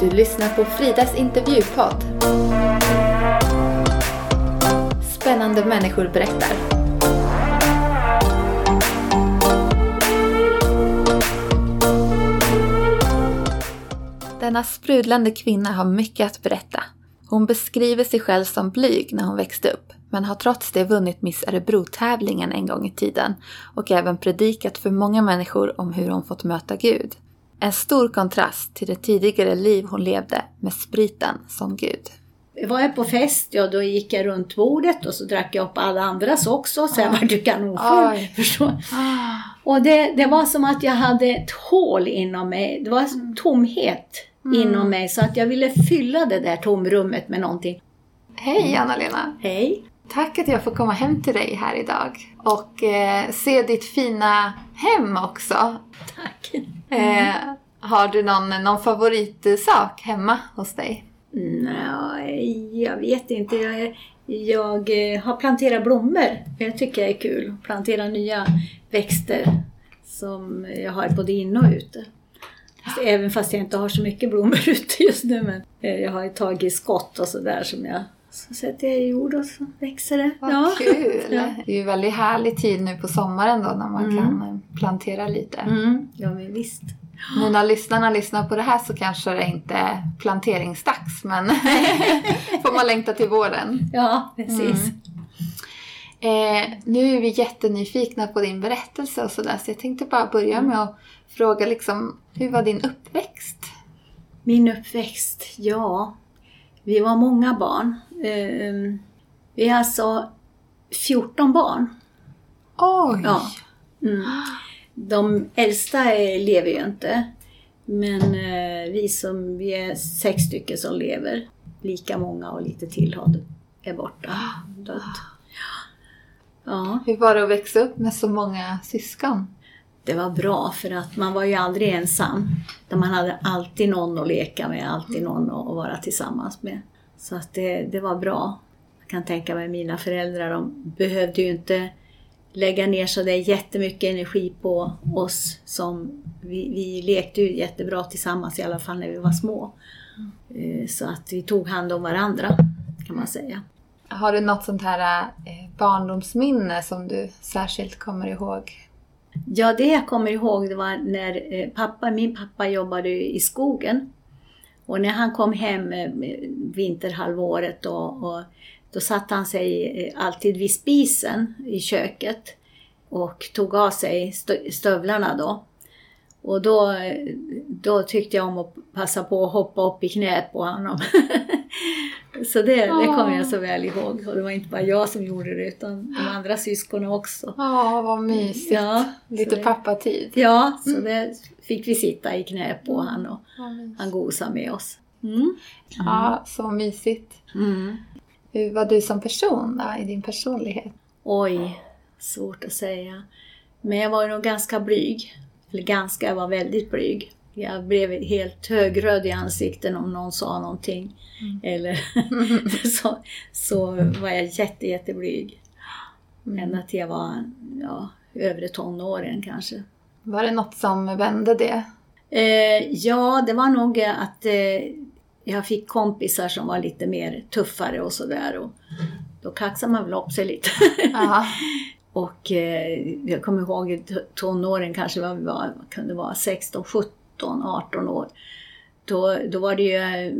Du lyssnar på Fridas intervjupodd. Spännande människor berättar. Denna sprudlande kvinna har mycket att berätta. Hon beskriver sig själv som blyg när hon växte upp, men har trots det vunnit Miss Örebro-tävlingen en gång i tiden och även predikat för många människor om hur hon fått möta Gud. En stor kontrast till det tidigare liv hon levde med spriten som Gud. Var jag på fest, ja då gick jag runt bordet och så drack jag upp alla andras också, så jag Ah. var ju kanonfull. Och det, det var som att jag hade ett hål inom mig, det var en tomhet Mm. inom mig, så att jag ville fylla det där tomrummet med någonting. Hej Anna-Lena! Hej! Tack att jag får komma hem till dig här idag och eh, se ditt fina hem också. Tack! Eh, har du någon, någon favoritsak hemma hos dig? Nej, jag vet inte. Jag, jag eh, har planterat blommor. Jag tycker det är kul att plantera nya växter som jag har både inne och ute. Även fast jag inte har så mycket blommor ute just nu. Men eh, jag har tagit skott och sådär som jag så sätter jag i jord och så växer det. Vad kul! Ja. Det är ju väldigt härlig tid nu på sommaren då när man Mm. kan plantera lite. Mm, ja men visst. Nu när lyssnarna lyssnar på det här så kanske det inte är planteringsdags men får man längta till våren. Ja, precis. Eh, nu är vi jättenyfikna på din berättelse och sådär så jag tänkte bara börja med att fråga liksom, hur var din uppväxt? Min uppväxt, ja. Vi var många barn. Eh, vi är alltså 14 barn. Oj! Ja. Mm. De äldsta lever ju inte. Men eh, vi som, vi är sex stycken som lever. Lika många och lite till är borta. Dött. Ja, Hur var det att växa upp med så många syskon? Det var bra för att man var ju aldrig ensam. Man hade alltid någon att leka med, alltid någon att vara tillsammans med. Så att det, det var bra. Jag kan tänka mig mina föräldrar, de behövde ju inte lägga ner så där jättemycket energi på oss som vi, vi lekte ju jättebra tillsammans i alla fall när vi var små. Eh, så att vi tog hand om varandra kan man säga. Har du något sånt här eh, barndomsminne som du särskilt kommer ihåg? Ja, det jag kommer ihåg det var när eh, pappa, min pappa jobbade i skogen. Och när han kom hem eh, vinterhalvåret då, och då satte han sig eh, alltid vid spisen i köket och tog av sig stövlarna då. Och då, då tyckte jag om att passa på att hoppa upp i knät på honom. Så det, det kommer jag så väl ihåg. Och det var inte bara jag som gjorde det utan de andra syskonen också. Ja, vad mysigt. Ja, Lite det- pappatid. Ja, så det fick vi sitta i knä på han och mysigt. han gosade med oss. Mm. Ja, så mysigt. Mm. Hur var du som person då, i din personlighet? Oj, svårt att säga. Men jag var nog ganska blyg. Eller ganska, jag var väldigt blyg. Jag blev helt högröd i ansikten om någon sa någonting. Eller så, så var jag jätte, jätteblyg. Ända till jag var ja, övre tonåren kanske. Var det något som vände det? Eh, ja, det var nog att eh, jag fick kompisar som var lite mer tuffare och sådär. Och Då kaxade man väl upp sig lite. Och eh, jag kommer ihåg tonåren kanske var, vad kunde vara, 16, 17, 18 år. Då, då var det ju eh,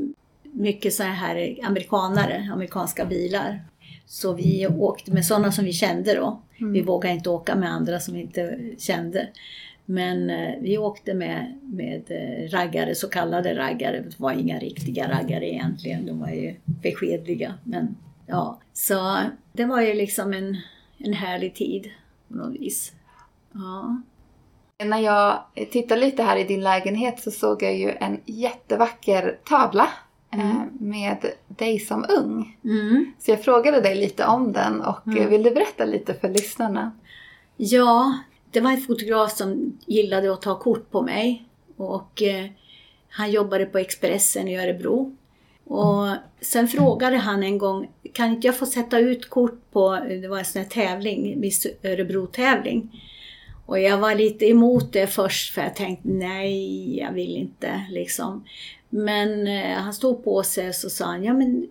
mycket så här amerikanare, amerikanska bilar. Så vi åkte med sådana som vi kände då. Vi vågade inte åka med andra som vi inte kände. Men eh, vi åkte med, med eh, raggare, så kallade raggare. Det var inga riktiga raggare egentligen, de var ju beskedliga. Men ja, så det var ju liksom en, en härlig tid på något vis. Ja. När jag tittade lite här i din lägenhet så såg jag ju en jättevacker tavla eh, med dig som ung. Mm. Så jag frågade dig lite om den och eh, vill du berätta lite för lyssnarna? Ja, det var en fotograf som gillade att ta kort på mig. Och eh, han jobbade på Expressen i Örebro. Och sen frågade han en gång, kan inte jag få sätta ut kort på, det var en sån här tävling, Miss Örebro-tävling. Och jag var lite emot det först för jag tänkte nej, jag vill inte liksom. Men eh, han stod på sig och så sa han, ja men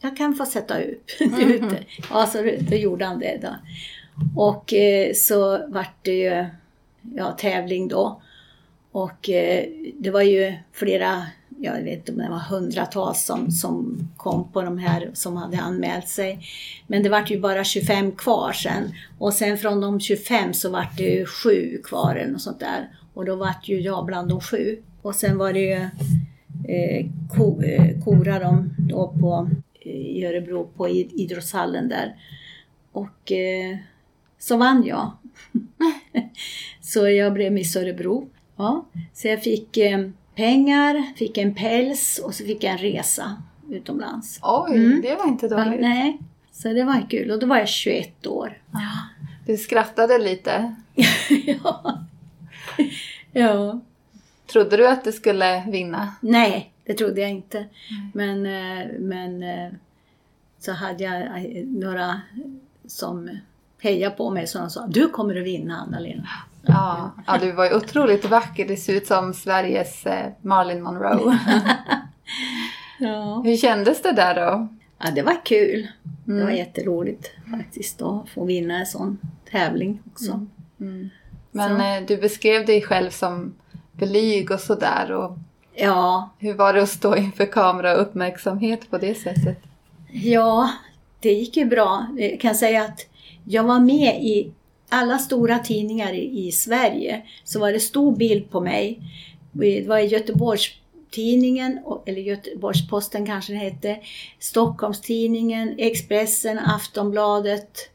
jag kan få sätta upp ute. Ja, så då gjorde han det då. Och eh, så vart det ju ja, tävling då. Och eh, det var ju flera, jag vet inte om det var hundratals som, som kom på de här som hade anmält sig. Men det vart ju bara 25 kvar sen. Och sen från de 25 så vart det ju sju kvar eller något sånt där. Och då vart ju jag bland de sju. Och sen var det ju eh, ko, eh, kora de då på, eh, i Örebro på idrottshallen där. Och eh, så vann jag. så jag blev Miss Örebro. Ja. Så jag fick eh, pengar, fick en päls och så fick jag en resa utomlands. Oj, mm. det var inte dåligt. Ja, nej, så det var kul. Och då var jag 21 år. Ja. Du skrattade lite. ja. ja. Trodde du att du skulle vinna? Nej, det trodde jag inte. Men, eh, men eh, så hade jag eh, några som hejade på mig som sa du kommer att vinna Anna-Lena. Ja, ja, du var ju otroligt vacker. Det ser ut som Sveriges Marilyn Monroe. ja. Hur kändes det där då? Ja, det var kul. Mm. Det var jätteroligt faktiskt att få vinna en sån tävling också. Mm. Mm. Men så. du beskrev dig själv som blyg och sådär. Ja. Hur var det att stå inför kamera och uppmärksamhet på det sättet? Ja, det gick ju bra. Jag kan säga att jag var med i alla stora tidningar i Sverige. Så var det stor bild på mig. Det var i Göteborgstidningen, eller Göteborgs-Posten kanske den hette, Stockholmstidningen, Expressen, Aftonbladet,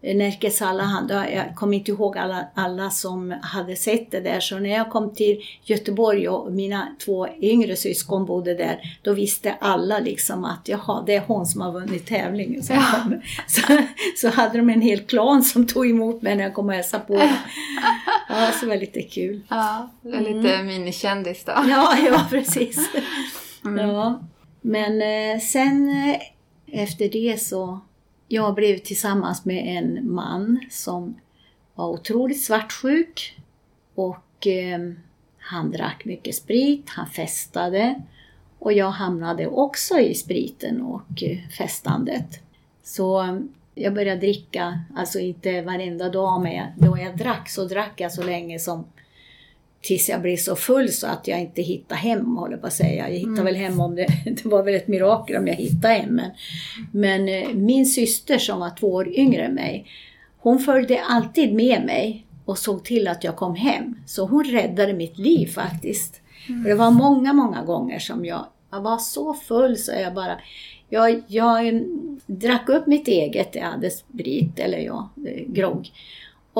Nerikes Allehanda, jag kommer inte ihåg alla, alla som hade sett det där, så när jag kom till Göteborg och mina två yngre syskon bodde där, då visste alla liksom att jaha, det är hon som har vunnit tävlingen. Så, ja. så, så, hade de en hel klan som tog emot mig när jag kom och hälsade på. Ja, så det var lite kul. Ja, lite mm. minikändis då. Ja, ja precis. Mm. Ja. Men eh, sen eh, efter det så jag blev tillsammans med en man som var otroligt svartsjuk och eh, han drack mycket sprit, han festade och jag hamnade också i spriten och eh, festandet. Så eh, jag började dricka, alltså inte varenda dag, men då jag drack så drack jag så länge som tills jag blev så full så att jag inte hittade hem, håller på att säga. Jag hittade mm. väl hem om det, det var väl ett mirakel om jag hittade hem. Men, men eh, min syster som var två år yngre än mig, hon följde alltid med mig och såg till att jag kom hem. Så hon räddade mitt liv faktiskt. Mm. det var många, många gånger som jag, jag var så full så jag bara jag, jag drack upp mitt eget, jag hade sprit, eller ja, eh, grogg.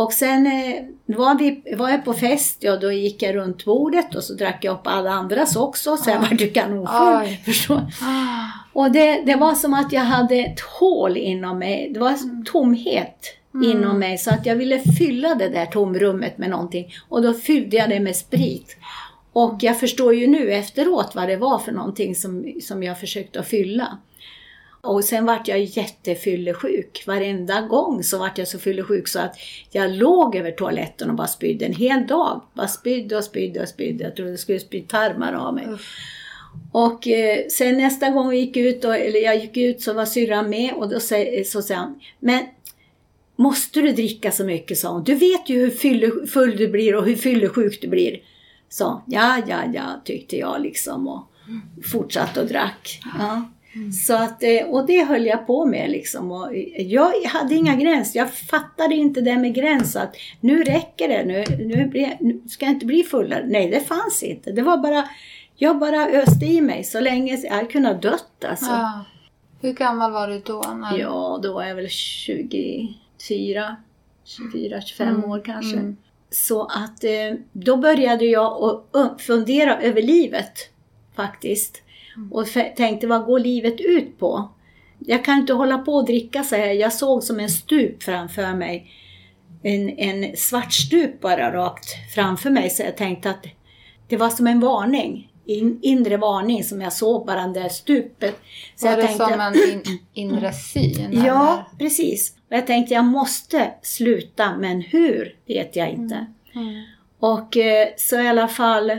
Och sen eh, var, vi, var jag på fest, ja då gick jag runt bordet och så drack jag upp alla andras också. Så jag ah. var kanonfull. Ah. Och det, det var som att jag hade ett hål inom mig. Det var mm. tomhet mm. inom mig. Så att jag ville fylla det där tomrummet med någonting. Och då fyllde jag det med sprit. Och jag förstår ju nu efteråt vad det var för någonting som, som jag försökte att fylla. Och sen vart jag jättefyllesjuk. Varenda gång så vart jag så fyllersjuk så att jag låg över toaletten och bara spydde en hel dag. Bara spydde och spydde och spydde. Jag trodde det skulle spy tarmar av mig. Uff. Och eh, sen nästa gång vi gick ut, och, eller jag gick ut så var syrran med och då så, så sa han, men måste du dricka så mycket? sa hon. Du vet ju hur full du blir och hur fyllesjuk du blir. Så ja, ja, ja, tyckte jag liksom och fortsatte och drack. Ja. Mm. Så att, eh, och det höll jag på med liksom. Och jag hade inga gränser. Jag fattade inte det med gräns att nu räcker det, nu, nu, nu ska jag inte bli fullare. Nej, det fanns inte. Det var bara, jag bara öste i mig så länge jag hade kunnat dött alltså. Ja. Hur gammal var du då? När... Ja, då var jag väl 24, 24, 25 mm. år kanske. Mm. Så att eh, då började jag att fundera över livet faktiskt. Och tänkte, vad går livet ut på? Jag kan inte hålla på och dricka så här. Jag såg som en stup framför mig. En, en svart stup bara rakt framför mig. Så jag tänkte att det var som en varning. In, inre varning som jag såg bara det där stupet. Så var jag det tänkte, som en in, inre syn? Ja, precis. Och jag tänkte jag måste sluta, men hur vet jag inte. Mm. Mm. Och eh, så i alla fall,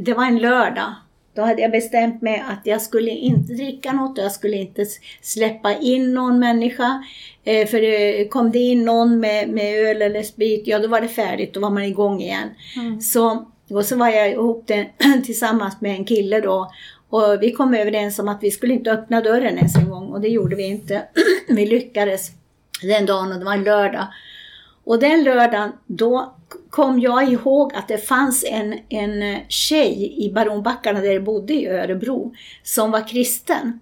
det var en lördag Då hade jag bestämt mig att jag skulle inte dricka något och jag skulle inte släppa in någon människa. Eh, för det kom det in någon med, med öl eller sprit, ja då var det färdigt, då var man igång igen. Mm. Så, och så var jag ihop det, tillsammans med en kille då. Och vi kom överens om att vi skulle inte öppna dörren ens en gång och det gjorde vi inte. vi lyckades den dagen och det var en lördag. Och den lördagen, då kom jag ihåg att det fanns en, en tjej i Baronbackarna där jag bodde i Örebro som var kristen.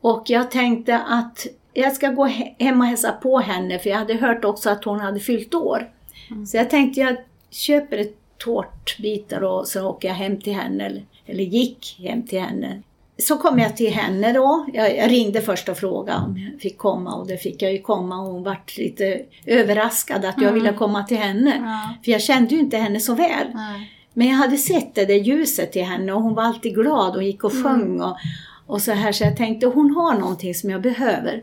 Och jag tänkte att jag ska gå hem och hälsa på henne för jag hade hört också att hon hade fyllt år. Mm. Så jag tänkte jag köper ett tårtbitar och så åker jag hem till henne, eller, eller gick hem till henne så kom jag till henne då. Jag, ringde först och frågade om jag fick komma och det fick jag ju komma och hon vart lite överraskad att jag mm. ville komma till henne. Ja. För jag kände ju inte henne så väl. Nej. Men jag hade sett det där ljuset i henne och hon var alltid glad och gick och mm. sjöng och, och så här så jag tänkte hon har någonting som jag behöver.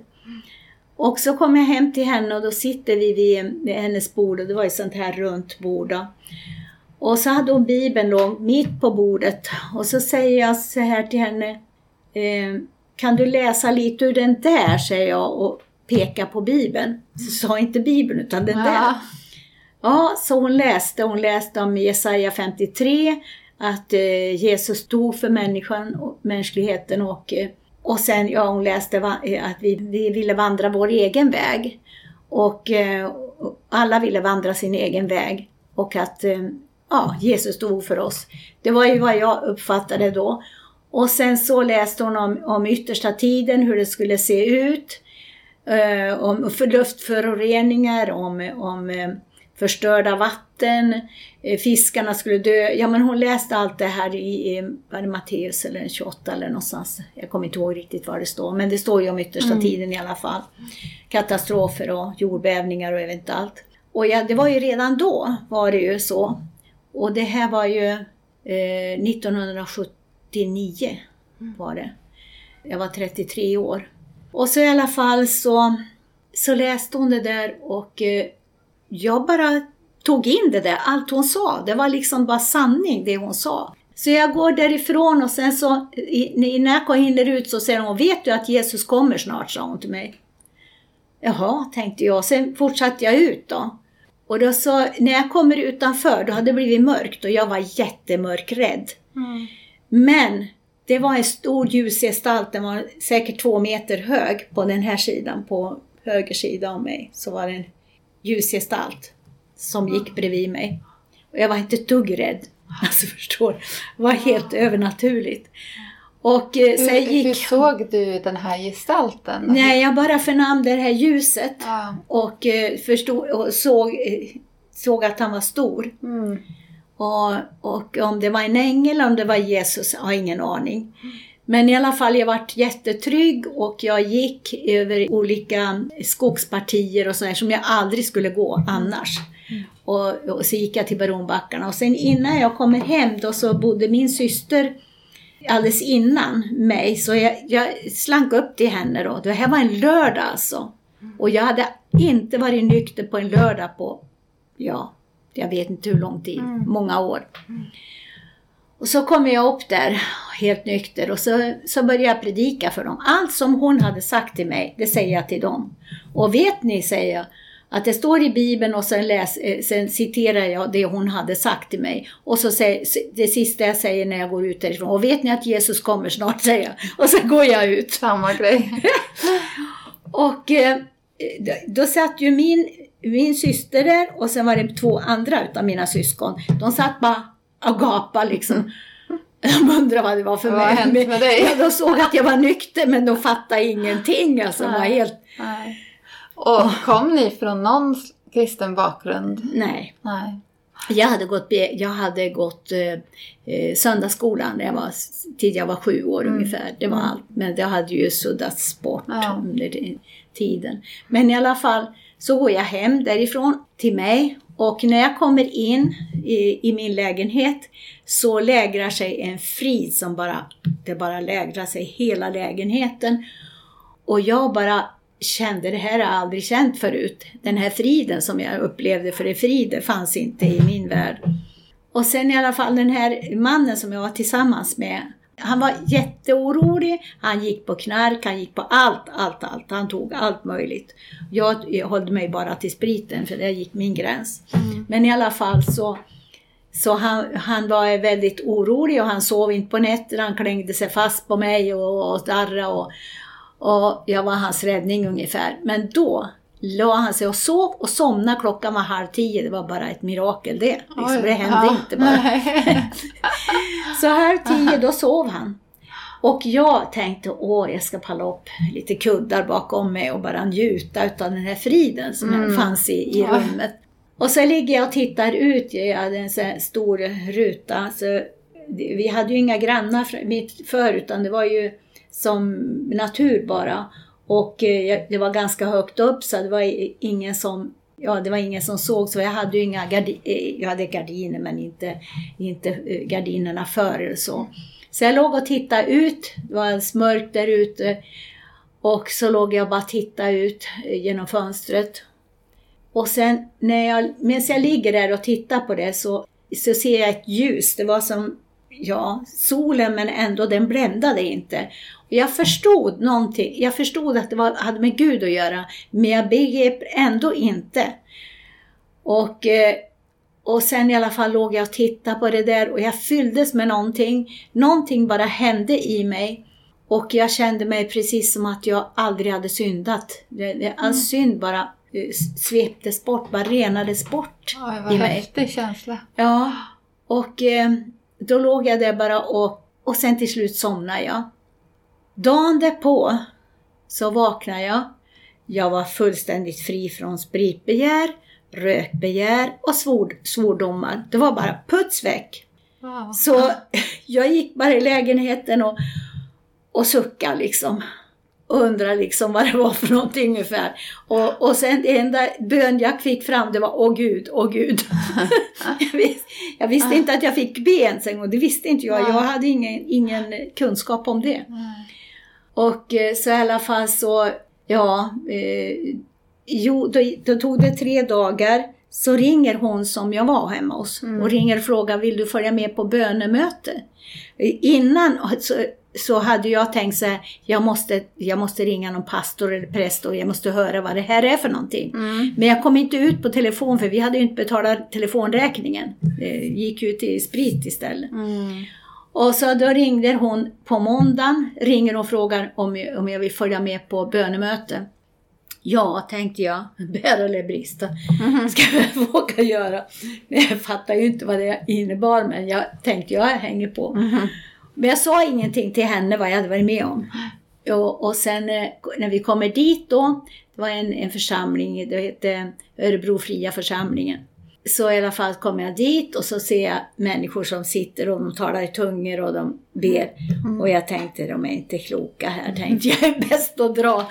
Och så kom jag hem till henne och då sitter vi vid, vid hennes bord och det var ett sånt här runt bord. Då. Och så hade hon Bibeln då mitt på bordet och så säger jag så här till henne kan du läsa lite ur den där, säger jag och pekar på Bibeln. Så sa inte Bibeln utan den där. Ja, så hon läste, hon läste om Jesaja 53, att eh, Jesus dog för människan och mänskligheten och, eh, och sen, ja hon läste att vi, vi ville vandra vår egen väg. Och alla ville vandra sin egen väg. Och att ja, Jesus dog för oss. Det var ju vad jag uppfattade då. Och sen så läste hon om, om yttersta tiden, hur det skulle se ut. Eh, om för luftföroreningar, om, om eh, förstörda vatten, eh, fiskarna skulle dö. Ja men hon läste allt det här i, var det Matteus eller 28 eller någonstans. Jag kommer inte ihåg riktigt vad det står, men det står ju om yttersta mm. tiden i alla fall. Katastrofer och jordbävningar och jag vet inte allt. Och ja, det var ju redan då var det ju så. Och det här var ju eh, 1970 89 var det. Jag var 33 år. Och så i alla fall så, så läste hon det där och eh, jag bara tog in det där, allt hon sa. Det var liksom bara sanning det hon sa. Så jag går därifrån och sen så när jag hinner ut så säger hon, vet du att Jesus kommer snart, sa hon till mig. Jaha, tänkte jag. Sen fortsatte jag ut då. Och då så, när jag kommer utanför, då hade det blivit mörkt och jag var jättemörkrädd. Mm. Men det var en stor ljusgestalt, den var säkert två meter hög på den här sidan, på höger sida av mig. Så var det en ljusgestalt som gick bredvid mig. Och jag var inte ett dugg rädd. Alltså förstår, det var helt övernaturligt. Och, eh, så hur, gick, hur såg du den här gestalten? Nej, jag bara förnam det här ljuset ja. och, eh, förstod, och såg, eh, såg att han var stor. Mm. Och, och om det var en ängel, om det var Jesus, jag har ingen aning. Men i alla fall, jag vart jättetrygg och jag gick över olika skogspartier och sådär som jag aldrig skulle gå annars. Och, och, så gick jag till Baronbackarna och sen innan jag kommer hem då så bodde min syster alldeles innan mig så jag, jag slank upp till henne då. Det här var en lördag alltså. Och jag hade inte varit nykter på en lördag på, ja, jag vet inte hur lång tid, mm. många år. Mm. Och så kommer jag upp där helt nykter och så, så börjar jag predika för dem. Allt som hon hade sagt till mig, det säger jag till dem. Och vet ni, säger jag, att det står i Bibeln och sen, läs, eh, sen citerar jag det hon hade sagt till mig. Och så säger, det sista jag säger när jag går ut därifrån. Och vet ni att Jesus kommer snart, säger jag. Och så går jag ut. Samma grej. och eh, då satt ju min min syster där och sen var det två andra utav mina syskon. De satt bara och gapade liksom. De undrade vad det var för vad mig. Med dig? Ja, de såg att jag var nykter men de fattade ingenting. Alltså, Nej. var helt... Nej. Och kom ni från någon kristen bakgrund? Nej. Nej. Jag hade gått, jag hade gått eh, eh söndagsskolan när jag var, till jag var sju år mm. ungefär. Det var mm. allt. Men det hade ju suddats bort ja. under den tiden. Men i alla fall så går jag hem därifrån till mig och när jag kommer in i, i, min lägenhet så lägrar sig en frid som bara, det bara lägrar sig hela lägenheten. Och jag bara kände, det här har jag aldrig känt förut. Den här friden som jag upplevde, för det frid fanns inte i min värld. Och sen i alla fall den här mannen som jag var tillsammans med, han var jätteorolig, han gick på knark, han gick på allt, allt, allt. Han tog allt möjligt. Jag, jag höll mig bara till spriten för där gick min gräns. Mm. Men i alla fall så, så han, han var väldigt orolig och han sov inte på nätterna. Han klängde sig fast på mig och, och darrade och, och jag var hans räddning ungefär. Men då la han sig och sov och somnade. Klockan var halv tio. Det var bara ett mirakel det. Liksom, det hände ja. inte bara. Så halv tio, då sov han. Och jag tänkte, åh, jag ska palla upp lite kuddar bakom mig och bara njuta utav den här friden som Mm. fanns i, i Ja. rummet. Och så ligger jag och tittar ut, jag hade en sån stor ruta. Så vi hade ju inga grannar för- mitt för utan det var ju som natur bara. Och eh, det var ganska högt upp så det var ingen som Ja, det var ingen som såg så jag hade ju inga gardiner eh, jag hade gardiner men inte, inte eh, gardinerna för eller så. Så jag låg och tittade ut, det var alldeles mörkt där ute. Och så låg jag och bara tittade ut eh, genom fönstret. Och sen när jag, medan jag ligger där och tittar på det så, så ser jag ett ljus. Det var som, ja, solen men ändå den bländade inte. Jag förstod någonting. Jag förstod att det var, hade med Gud att göra. Men jag begrep ändå inte. Och, eh, och sen i alla fall låg jag och tittade på det där och jag fylldes med någonting. Någonting bara hände i mig. Och jag kände mig precis som att jag aldrig hade syndat. All synd bara eh, sveptes bort, bara renades bort Oj, vad i mig. häftig känsla. Ja, och eh, då låg jag där bara och, och sen till slut somnade jag. Dagen därpå så vaknade jag. Jag var fullständigt fri från spritbegär, rökbegär och svord, svordomar. Det var bara puts väck. Wow. Så jag gick bara i lägenheten och, och suckade liksom. Och undrade liksom vad det var för någonting ungefär. Och, och sen det enda bön jag fick fram det var Åh Gud, åh Gud. jag, visste, jag visste inte att jag fick ben sen och det visste inte jag. Jag hade ingen, ingen kunskap om det. Och eh, så i alla fall så, ja, eh, jo, då, då tog det tre dagar. Så ringer hon som jag var hemma hos Mm. och ringer och frågar, vill du följa med på bönemöte? Innan så, så hade jag tänkt så här, jag måste, jag måste ringa någon pastor eller präst och jag måste höra vad det här är för någonting. Mm. Men jag kom inte ut på telefon för vi hade ju inte betalat telefonräkningen. Det gick ju till sprit istället. Mm. Och så då ringde hon på måndagen, ringer och frågar om jag, om jag vill följa med på bönemöte. Ja, tänkte jag, bära eller brista, ska jag våga göra. Men jag fattar ju inte vad det innebar, men jag tänkte jag hänger på. Mhm. Men jag sa ingenting till henne vad jag hade varit med om. Och, och sen eh, när vi kommer dit då, det var en, en församling, det hette Örebro Fria Församlingen. Så i alla fall kommer jag dit och så ser jag människor som sitter och de talar i tungor och de ber. Och jag tänkte, de är inte kloka här, tänkte jag, är bäst att dra.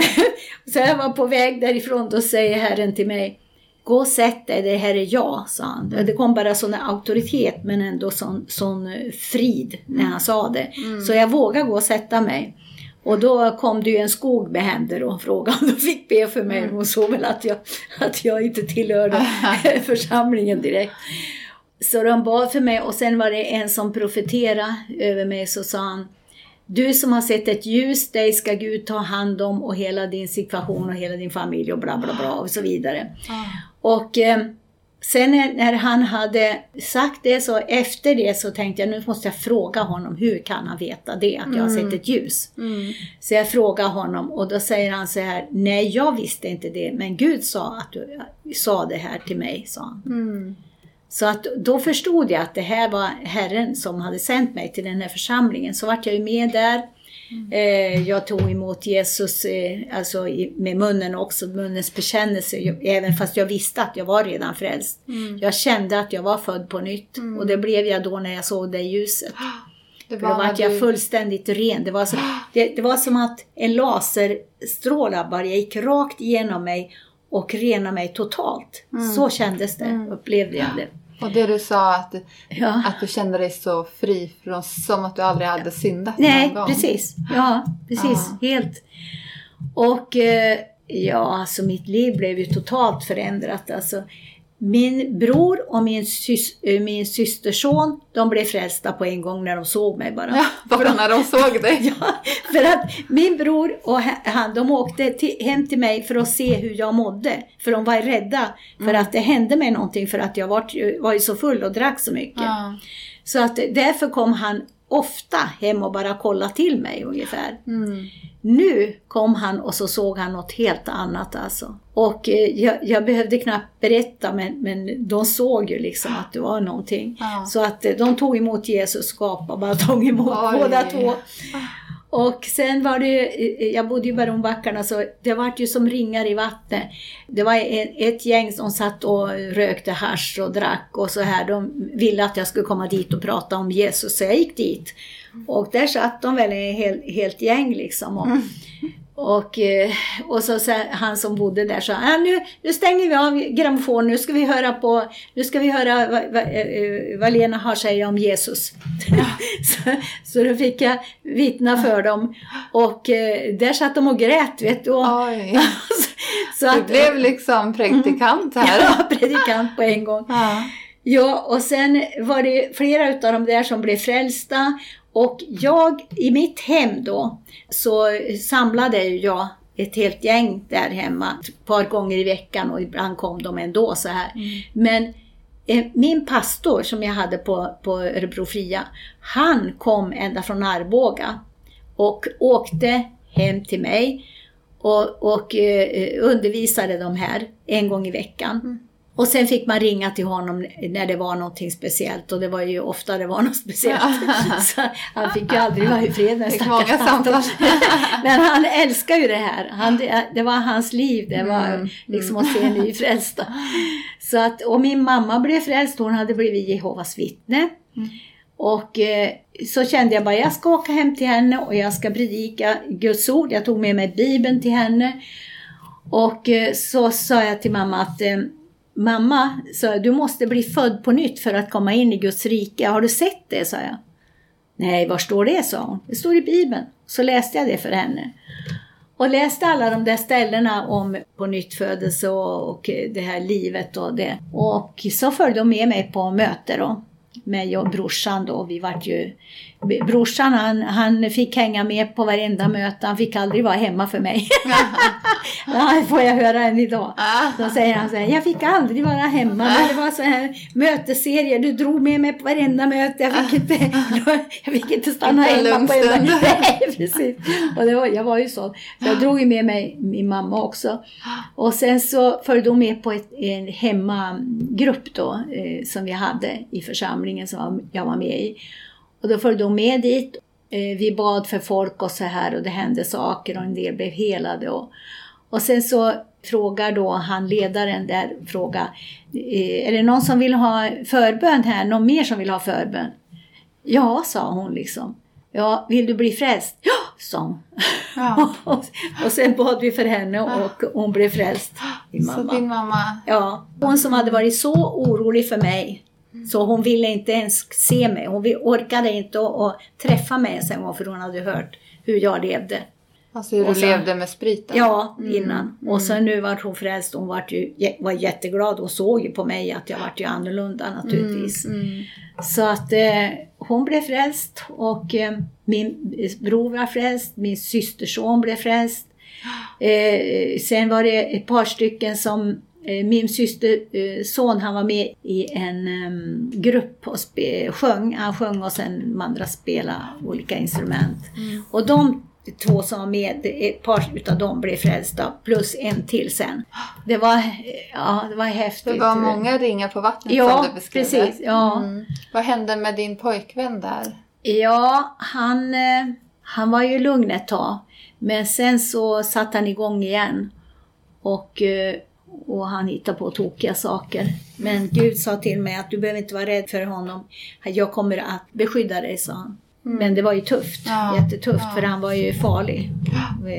så jag var på väg därifrån, då säger Herren till mig, Gå och sätt dig, det här är jag, sa han. Det kom bara sån auktoritet men ändå sån, sån eh, frid när han sa det. Så jag vågade gå och sätta mig. Och då kom det ju en skog med händer och frågade om de fick be för mig. Hon såg väl att jag, att jag inte tillhörde församlingen direkt. Så de bad för mig och sen var det en som profeterade över mig så sa han Du som har sett ett ljus, dig ska Gud ta hand om och hela din situation och hela din familj och bla bla bla och så vidare. Och eh, sen när, han hade sagt det så efter det så tänkte jag nu måste jag fråga honom hur kan han veta det att jag har sett ett ljus. Mm. Så jag frågar honom och då säger han så här Nej jag visste inte det men Gud sa att du sa det här till mig sa han. Mm. Så att då förstod jag att det här var Herren som hade sänt mig till den här församlingen. Så vart jag ju med där. Eh, jag tog emot Jesus eh, alltså med munnen också, munnens bekännelse. Jag, även fast jag visste att jag var redan frälst. Mm. Jag kände att jag var född på nytt. Och det blev jag då när jag såg det ljuset. Det För då vart jag fullständigt ren. Det var, som, det, det var som att en laserstråle bara gick rakt igenom mig och renade mig totalt. Så kändes det, upplevde jag det. Och det du sa att, Ja. att du kände dig så fri från, som att du aldrig hade syndat Nej, någon gång. precis. Ja, precis. Helt. Och eh, ja, alltså mitt liv blev ju totalt förändrat. Alltså, Min bror och min, sys äh, min systerson, de blev frälsta på en gång när de såg mig bara. Ja, bara när de såg dig? ja, för att min bror och han, de åkte till, hem till mig för att se hur jag mådde. För de var rädda för mm. att det hände mig någonting för att jag var, var ju så full och drack så mycket. Ja. Så att därför kom han ofta hem och bara kolla till mig ungefär. Mm. Nu kom han och så såg han något helt annat alltså. Och eh, jag, jag, behövde knappt berätta men, men de såg ju liksom att det var någonting. Ja. Så att eh, de tog emot Jesus och skapade bara tog emot Oj. båda två. Och sen var det eh, jag bodde ju i Baronbackarna så alltså, det var ju som ringar i vattnet. Det var ett gäng som satt och rökte hash och drack och så här. De ville att jag skulle komma dit och prata om Jesus så jag gick dit. Och där satt de väl ett helt, helt gäng liksom. Och, mm och, eh, och så, så han som bodde där sa, ah, nu, nu stänger vi av grammofonen, nu ska vi höra på, nu ska vi höra vad, vad, eh, vad Lena har att säga om Jesus. så, så då fick jag vittna för dem. Och eh, där satt de och grät, vet du. Så att, du blev liksom predikant här. ja, predikant på en gång. Ja. Ja, och sen var det flera utav dem där som blev frälsta och jag, i mitt hem då, så samlade jag ett helt gäng där hemma ett par gånger i veckan och ibland kom de ändå så här. Mm. Men eh, min pastor som jag hade på, på Örebro Fria, han kom ända från Arboga och åkte hem till mig och, och eh, undervisade de här en gång i veckan. Mm. Och sen fick man ringa till honom när det var någonting speciellt och det var ju ofta det var något speciellt. Så han fick ju aldrig vara i fred den stackars samtal. Men han älskar ju det här. Han, det var hans liv, det var mm. liksom att se nyfrälsta. Så att, och min mamma blev frälst, hon hade blivit Jehovas vittne. Mm. Och eh, så kände jag bara, jag ska åka hem till henne och jag ska predika Guds ord. Jag tog med mig Bibeln till henne. Och eh, så sa jag till mamma att eh, Mamma, sa du måste bli född på nytt för att komma in i Guds rike. Har du sett det? sa jag. Nej, var står det? sa hon. Det står i Bibeln. Så läste jag det för henne. Och läste alla de där ställena om på nyttfödelse och, och det här livet och det. Och så följde hon med mig på möte då. Mig och brorsan då. Vi vart ju Brorsan han, han fick hänga med på varenda möte, han fick aldrig vara hemma för mig. det får jag höra än idag. Då säger han så här, jag fick aldrig vara hemma, men det var så här mötesserier, du drog med mig på varenda möte, jag fick inte, jag fick inte stanna hemma på enda Nej, precis. Och det var, jag var ju så. så jag drog ju med mig min mamma också. Och sen så följde hon med på ett, en hemmagrupp då, eh, som vi hade i församlingen som jag var med i. Och då följde hon med dit. Eh, vi bad för folk och så här och det hände saker och en del blev helade. Och, och sen så frågar då han ledaren där, fråga, eh, är det någon som vill ha förbön här? Någon mer som vill ha förbön? Ja, sa hon liksom. Ja, vill du bli frälst? Ja, sa hon. Ja. och, sen bad vi för henne och hon blev frälst. Min mamma. Så din mamma? Ja. Hon som hade varit så orolig för mig så hon ville inte ens se mig. Hon orkade inte att träffa mig en gång för hon hade hört hur jag levde. Alltså hur du så, levde med spriten? Ja, mm. innan. Mm. Och sen nu var hon frälst. Hon var, ju, var jätteglad. Hon såg ju på mig att jag vart ju annorlunda naturligtvis. Mm. Mm. Så att eh, hon blev frälst och eh, min bror var frälst. Min systerson blev frälst. Eh, sen var det ett par stycken som min systerson eh, han var med i en um, grupp och sjöng. Han sjöng och sen andra spelade olika instrument. Mm. Och de två som var med, ett par utav dem blev frälsta plus en till sen. Det var, ja, det var häftigt. Det var många ringar på vattnet ja, som du beskrev. Precis, ja, mm. Vad hände med din pojkvän där? Ja, han, eh, han var ju lugn ett tag. Men sen så satte han igång igen. Och och han hittar på tokiga saker. Men Gud sa till mig att du behöver inte vara rädd för honom. Jag kommer att beskydda dig, sa han. Mm. Men det var ju tufft, ja. jättetufft, ja. för han var ju farlig.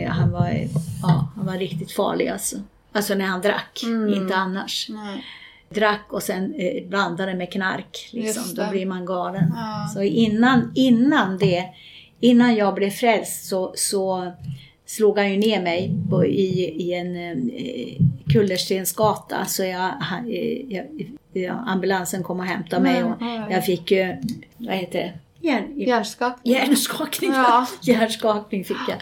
Han var, ja, han var riktigt farlig alltså. Alltså när han drack, mm. inte annars. Nej. Drack och sen eh, blandade med knark, liksom. då blir man galen. Ja. Så innan, innan det, innan jag blev frälst så, så slog han ju ner mig på, i, i en eh, kullerstensgata så jag, jag, jag, ambulansen kom och hämtade mig och jag fick ju, vad heter det? Hjärn, hjärnskakning. Hjärnskakning, ja. Hjärnskakning fick jag.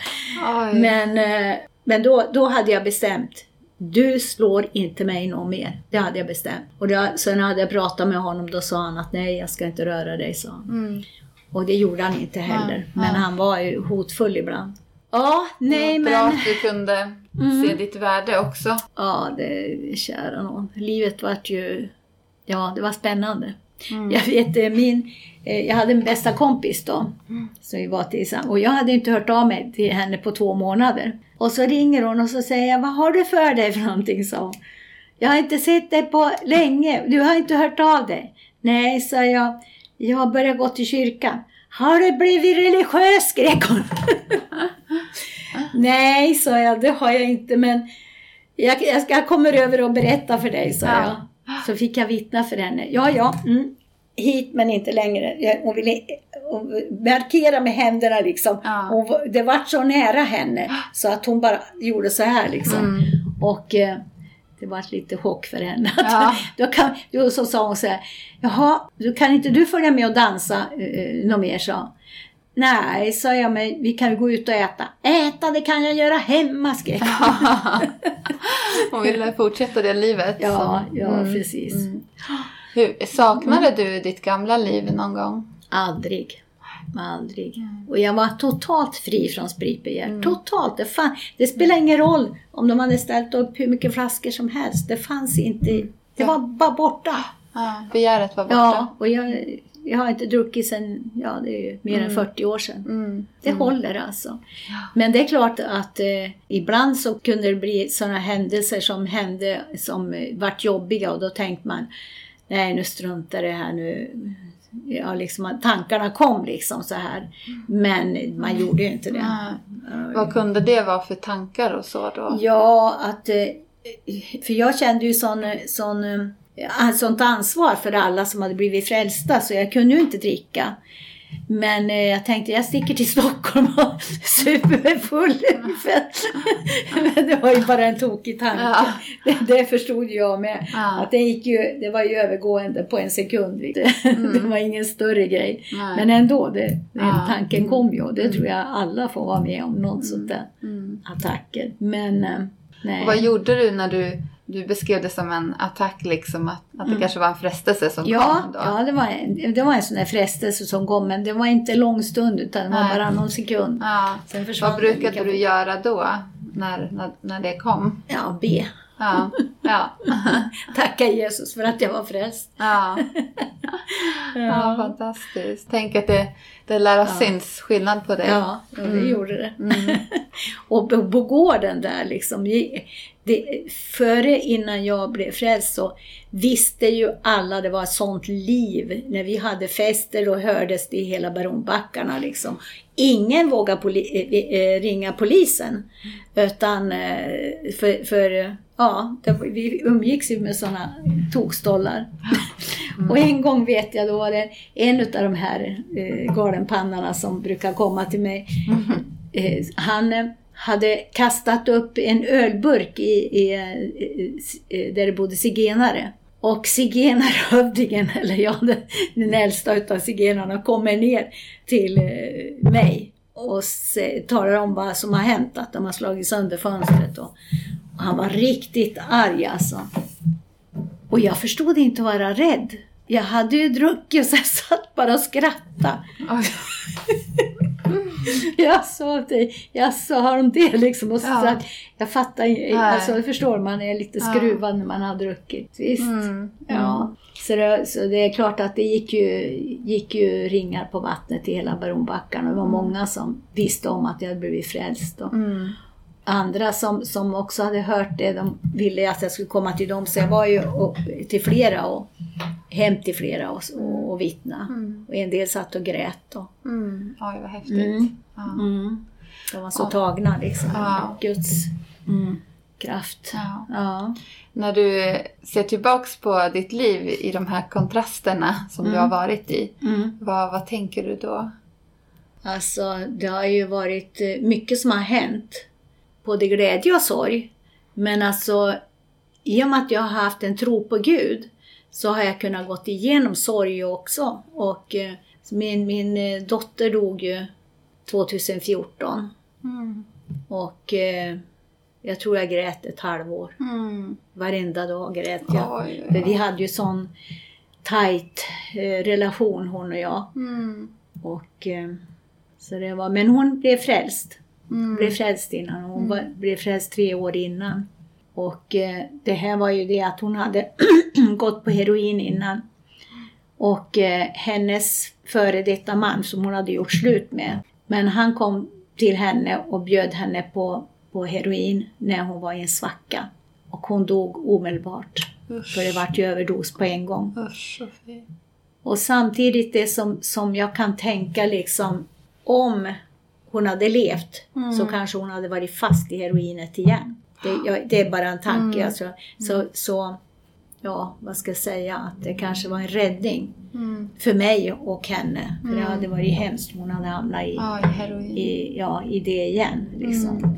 Oj. Men, eh, men då, då hade jag bestämt du slår inte mig någon mer. Det hade jag bestämt. Och det, sen hade jag pratat med honom, då sa han att nej, jag ska inte röra dig, sa mm. Och det gjorde han inte heller. Ja, men ja. han var ju hotfull ibland. Ja, nej men... Bra att du kunde mm. se ditt värde också. Ja, det kära någon. Livet var ju... Ja, det var spännande. Mm. Jag vet eh, min... Eh, jag hade en bästa kompis då. Mm. Som vi var tillsammans. Och jag hade inte hört av mig till henne på två månader. Och så ringer hon och så säger jag, vad har du för dig för någonting? sa Jag har inte sett dig på länge. Du har inte hört av dig. Nej, sa jag. Jag har börjat gå till kyrkan. Har du blivit religiös? skrek hon. Nej, sa jag, det har jag inte, men jag, jag, jag kommer över och berätta för dig, sa ja. jag. Så fick jag vittna för henne. Ja, ja, mm. hit men inte längre. Hon ville markera med händerna liksom. Ja. Hon, det var så nära henne så att hon bara gjorde så här liksom. Mm. Och eh, det var lite chock för henne. Ja. då, kan, då så sa hon så här, jaha, kan inte du följa med och dansa eh, något mer? Så. Nej, sa jag, men vi kan ju gå ut och äta. Äta, det kan jag göra hemma, skrek Hon ville fortsätta det livet. Ja, ja mm. precis. Mm. Hur, saknade mm. du ditt gamla liv någon gång? Aldrig. Aldrig. Mm. Och jag var totalt fri från spritbegär. Mm. Totalt. Det, fan, det spelar ingen roll om de hade ställt upp hur mycket flaskor som helst. Det fanns inte. Det var bara borta. Ja, begäret var borta. Ja, och jag, jag har inte druckit sedan, ja det är ju mer mm. än 40 år sedan. Mm. Det mm. håller alltså. Ja. Men det är klart att eh, ibland så kunde det bli sådana händelser som hände som eh, vart jobbiga och då tänkte man nej nu struntar det här nu. Ja, liksom, tankarna kom liksom så här. Men man gjorde ju inte det. Mm. Vad kunde det vara för tankar och så då? Ja, att... Eh, för jag kände ju sån, sån sånt ansvar för alla som hade blivit frälsta så jag kunde ju inte dricka. Men eh, jag tänkte jag sticker till Stockholm och super mig full. Men det var ju bara en tokig tanke. Ja. Det, det, förstod jag med. Ja. Att det, gick ju, det var ju övergående på en sekund. Mm. Det var ingen större grej. Nej. Men ändå, det, den ja. tanken kom ju. Och det tror jag alla får vara med om. Något mm. sånt där mm. attacker. Men eh, nej. Och vad gjorde du när du du beskrev det som en attack, liksom, att, att det mm. kanske var en frestelse som ja, kom? Då. Ja, det var, en, det var en sån där frestelse som kom, men det var inte lång stund utan det var Nej. bara någon sekund. Ja. Sen Vad brukade du göra då, när, när, när det kom? Ja, be. Ja. ja. Tacka Jesus för att jag var frälst. Ja. ja, fantastiskt. Tänk att det, det lär ha ja. syns skillnad på det. Ja, ja det mm. gjorde det. Mm. och på, på gården där liksom, det, före innan jag blev frälst så visste ju alla, det var ett sånt liv. När vi hade fester då hördes det i hela Baronbackarna liksom. Ingen vågade poli eh, eh, ringa polisen. Utan eh, för, för ja, det, vi umgicks ju med sådana tokstollar. Mm. Och en gång vet jag, då var det en av de här eh, galenpannarna som brukar komma till mig. Mm. Eh, han hade kastat upp en ölburk i, i, i där det bodde zigenare. Och zigenarhövdingen, eller ja, den, den äldsta utav zigenarna, kommer ner till eh, mig och se, talar om vad som har hänt, att de har slagit sönder fönstret. Och han var riktigt arg alltså. Och jag förstod inte att vara rädd. Jag hade ju druckit så jag satt bara och skrattade. jag sa det, jag sa de det liksom? Och så ja. att jag fattar alltså förstår man är lite skruvad ja. när man har druckit. Visst. Mm. Ja. Så det, så det är klart att det gick ju, gick ju ringar på vattnet i hela Baronbackarna. Det var mm. många som visste om att jag hade blivit frälst. Och, mm andra som, som också hade hört det, de ville att jag skulle komma till dem. Så jag var ju och, till flera och hem till flera och, och, och vittna. Mm. Och en del satt och grät. Och, mm. Oj, vad häftigt. Mm. Ja. Mm. De var så ja. tagna liksom. Ja. Guds mm, kraft. Ja. ja. När du ser tillbaks på ditt liv i de här kontrasterna som du har mm. varit i, mm. vad, vad tänker du då? Alltså, det har ju varit mycket som har hänt både glädje och sorg. Men alltså i och med att jag har haft en tro på Gud så har jag kunnat gått igenom sorg också. Och eh, min, min eh, dotter dog ju 2014. Mm. Och eh, jag tror jag grät ett halvår. Mm. Varenda dag grät jag. Oj, oj, För vi hade ju sån tight eh, relation hon och jag. Mm. Och, så det var, men hon blev frälst. Mm. Blev frälst innan. Hon var, blev frälst tre år innan. Och eh, det här var ju det att hon hade gått på heroin innan. Och eh, hennes före detta man som hon hade gjort slut med. Men han kom till henne och bjöd henne på, på heroin när hon var i en svacka. Och hon dog omedelbart. Usch. För det vart ju överdos på en gång. Usch. Och samtidigt det som, som jag kan tänka liksom om hon hade levt så kanske hon hade varit fast i heroinet igen. Det, jag, det är bara en tanke. Alltså. Så, så, ja, vad ska jag säga, att det kanske var en räddning Mm. för mig och henne. För det hade varit hemskt om hon hade hamnat i, Ja, i i, ja, i det igen. Liksom.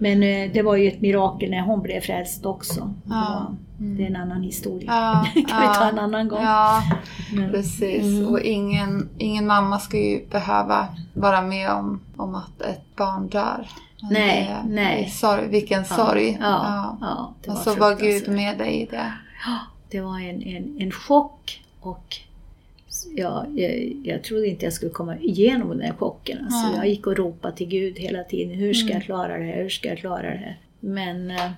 Mm. Men eh, det var ju ett mirakel när hon blev frälst också. Det, Ja. var, det är en annan historia. Ja, kan vi ta ja. en annan gång. Ja, Men- precis. Mm. Och ingen, ingen mamma ska ju behöva vara med om, om att ett barn dör. Men Nej, det- nej. det Sorg, vilken sorg. Ja, ja, det Och så var Gud med dig i det. Ja, det var en, en, en chock och ja, jag, jag trodde inte jag skulle komma igenom den här chocken. Alltså, Nej. jag gick och ropade till Gud hela tiden. Hur ska Mm. jag klara det här? Hur ska jag klara det här? Men eh,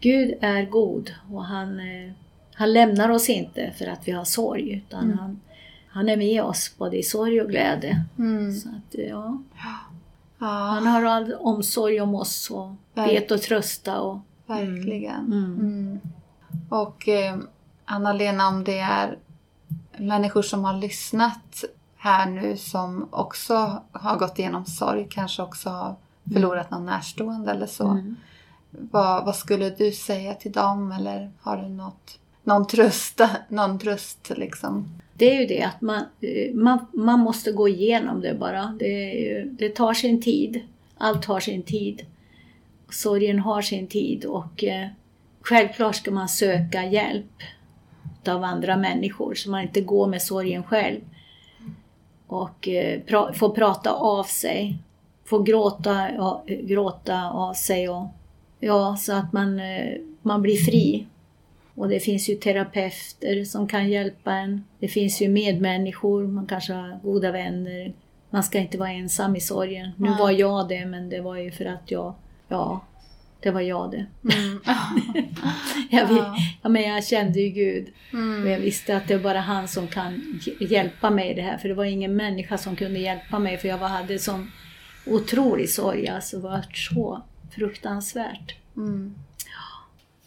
Gud är god och han, eh, han lämnar oss inte för att vi har sorg utan Mm. han, han är med oss både i sorg och glädje. Mm. Så att, eh, ja, Ja, han har all omsorg om oss och Verk- vet att trösta. Och, verkligen. Mm. Mm. Och eh, Anna-Lena, om det är människor som har lyssnat här nu som också har gått igenom sorg, kanske också har förlorat någon närstående eller så. Mm. Vad, vad skulle du säga till dem eller har du något, någon tröst, någon tröst liksom? Det är ju det att man, man, man måste gå igenom det bara. Det, det tar sin tid. Allt har sin tid. Sorgen har sin tid och eh, självklart ska man söka hjälp av andra människor så man inte går med sorgen själv. Och eh, pra, få prata av sig. Få gråta, ja, gråta av sig och ja, så att man, eh, man blir fri. Och det finns ju terapeuter som kan hjälpa en. Det finns ju medmänniskor, man kanske har goda vänner. Man ska inte vara ensam i sorgen. Nu var jag det, men det var ju för att jag, ja, det var jag det. Mm. Jag, Ja. men jag kände ju Gud. Och Mm. jag visste att det var bara han som kan hj- hjälpa mig i det här. För det var ingen människa som kunde hjälpa mig. För jag var, hade sån otrolig sorg. Alltså det var så fruktansvärt. Mm.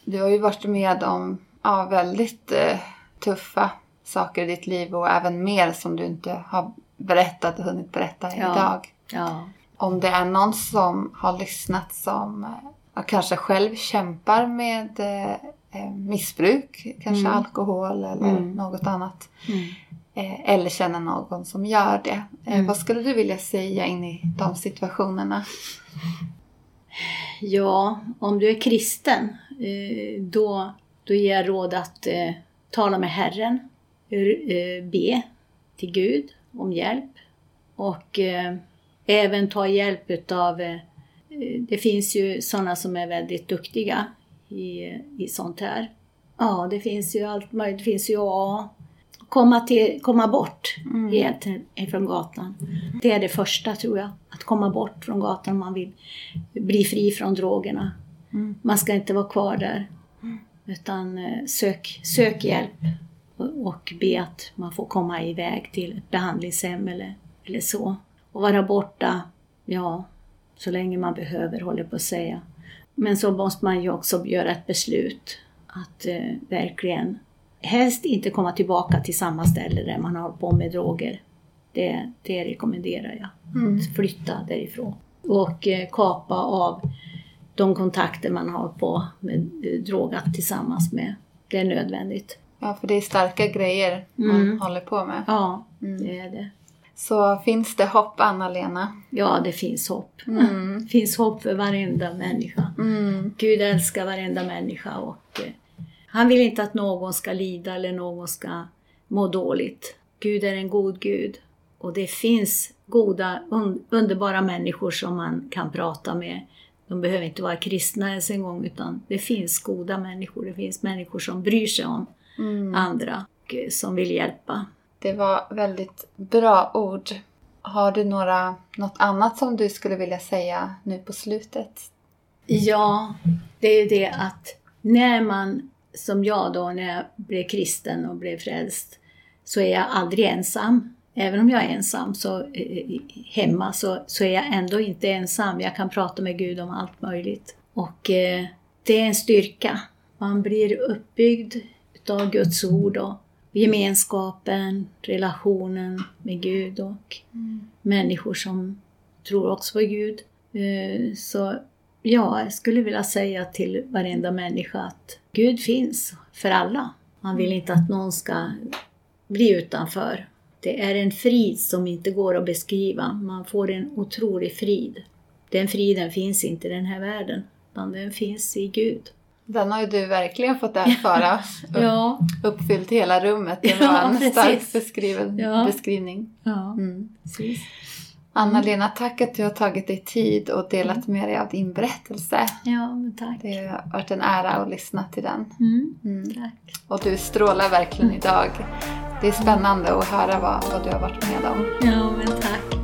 Du har ju varit med om ja, väldigt eh, tuffa saker i ditt liv och även mer som du inte har berättat och hunnit berätta Ja. idag. Ja. Om det är någon som har lyssnat som eh, kanske själv kämpar med eh, eh, missbruk, kanske Mm. alkohol eller Mm. något annat. Mm. Eh, eller känner någon som gör det. Eh, Mm. Vad skulle du vilja säga in i de situationerna? Ja, om du är kristen, då, då ger jag råd att tala med Herren, be till Gud om hjälp och även ta hjälp utav, det finns ju sådana som är väldigt duktiga i, i sånt här. Ja, det finns ju allt möjligt, det finns ju AA. Komma, till, komma bort Mm. helt ifrån gatan. Det är det första tror jag, att komma bort från gatan om man vill bli fri från drogerna. Mm. Man ska inte vara kvar där. Utan eh, sök, sök hjälp och, och be att man får komma iväg till ett behandlingshem eller, eller så. Och vara borta, ja, så länge man behöver, håller på att säga. Men så måste man ju också göra ett beslut att eh, verkligen helst inte komma tillbaka till samma ställe där man har på med droger. Det, det rekommenderar jag. Mm. Flytta därifrån. Och eh, kapa av de kontakter man har på med eh, drogat tillsammans med. Det är nödvändigt. Ja, för det är starka grejer man Mm. håller på med. Ja, Mm. det är det. Så finns det hopp, Anna-Lena? Ja, det finns hopp. Mm. Det finns hopp för varenda människa. Mm. Gud älskar varenda människa och eh, han vill inte att någon ska lida eller någon ska må dåligt. Gud är en god Gud och det finns goda, un underbara människor som man kan prata med. De behöver inte vara kristna ens en gång utan det finns goda människor. Det finns människor som bryr sig om Mm. andra och eh, som vill hjälpa. Det var väldigt bra ord. Har du några, något annat som du skulle vilja säga nu på slutet? Ja, det är ju det att när man, som jag då, när jag blev kristen och blev frälst, så är jag aldrig ensam. Även om jag är ensam så, eh, hemma så, så är jag ändå inte ensam. Jag kan prata med Gud om allt möjligt. Och eh, det är en styrka. Man blir uppbyggd utav Guds ord och gemenskapen, relationen med Gud och människor som tror också på Gud. Eh, Så ja, jag skulle vilja säga till varenda människa att Gud finns för alla. Man vill inte att någon ska bli utanför. Det är en frid som inte går att beskriva. Man får en otrolig frid. Den friden finns inte i den här världen, utan den finns i Gud. Den har ju du verkligen fått erfara. Ja, Uppfyllt hela rummet. Det Ja, var en precis. stark beskriven, Ja. beskrivning. ja Mm. Anna-Lena, tack att du har tagit dig tid och delat med dig av din berättelse. Ja, men tack. Det har varit en ära att lyssna till den. Mm, Mm. tack. Och du strålar verkligen idag. Det är spännande att höra vad, vad du har varit med om. Ja, men tack.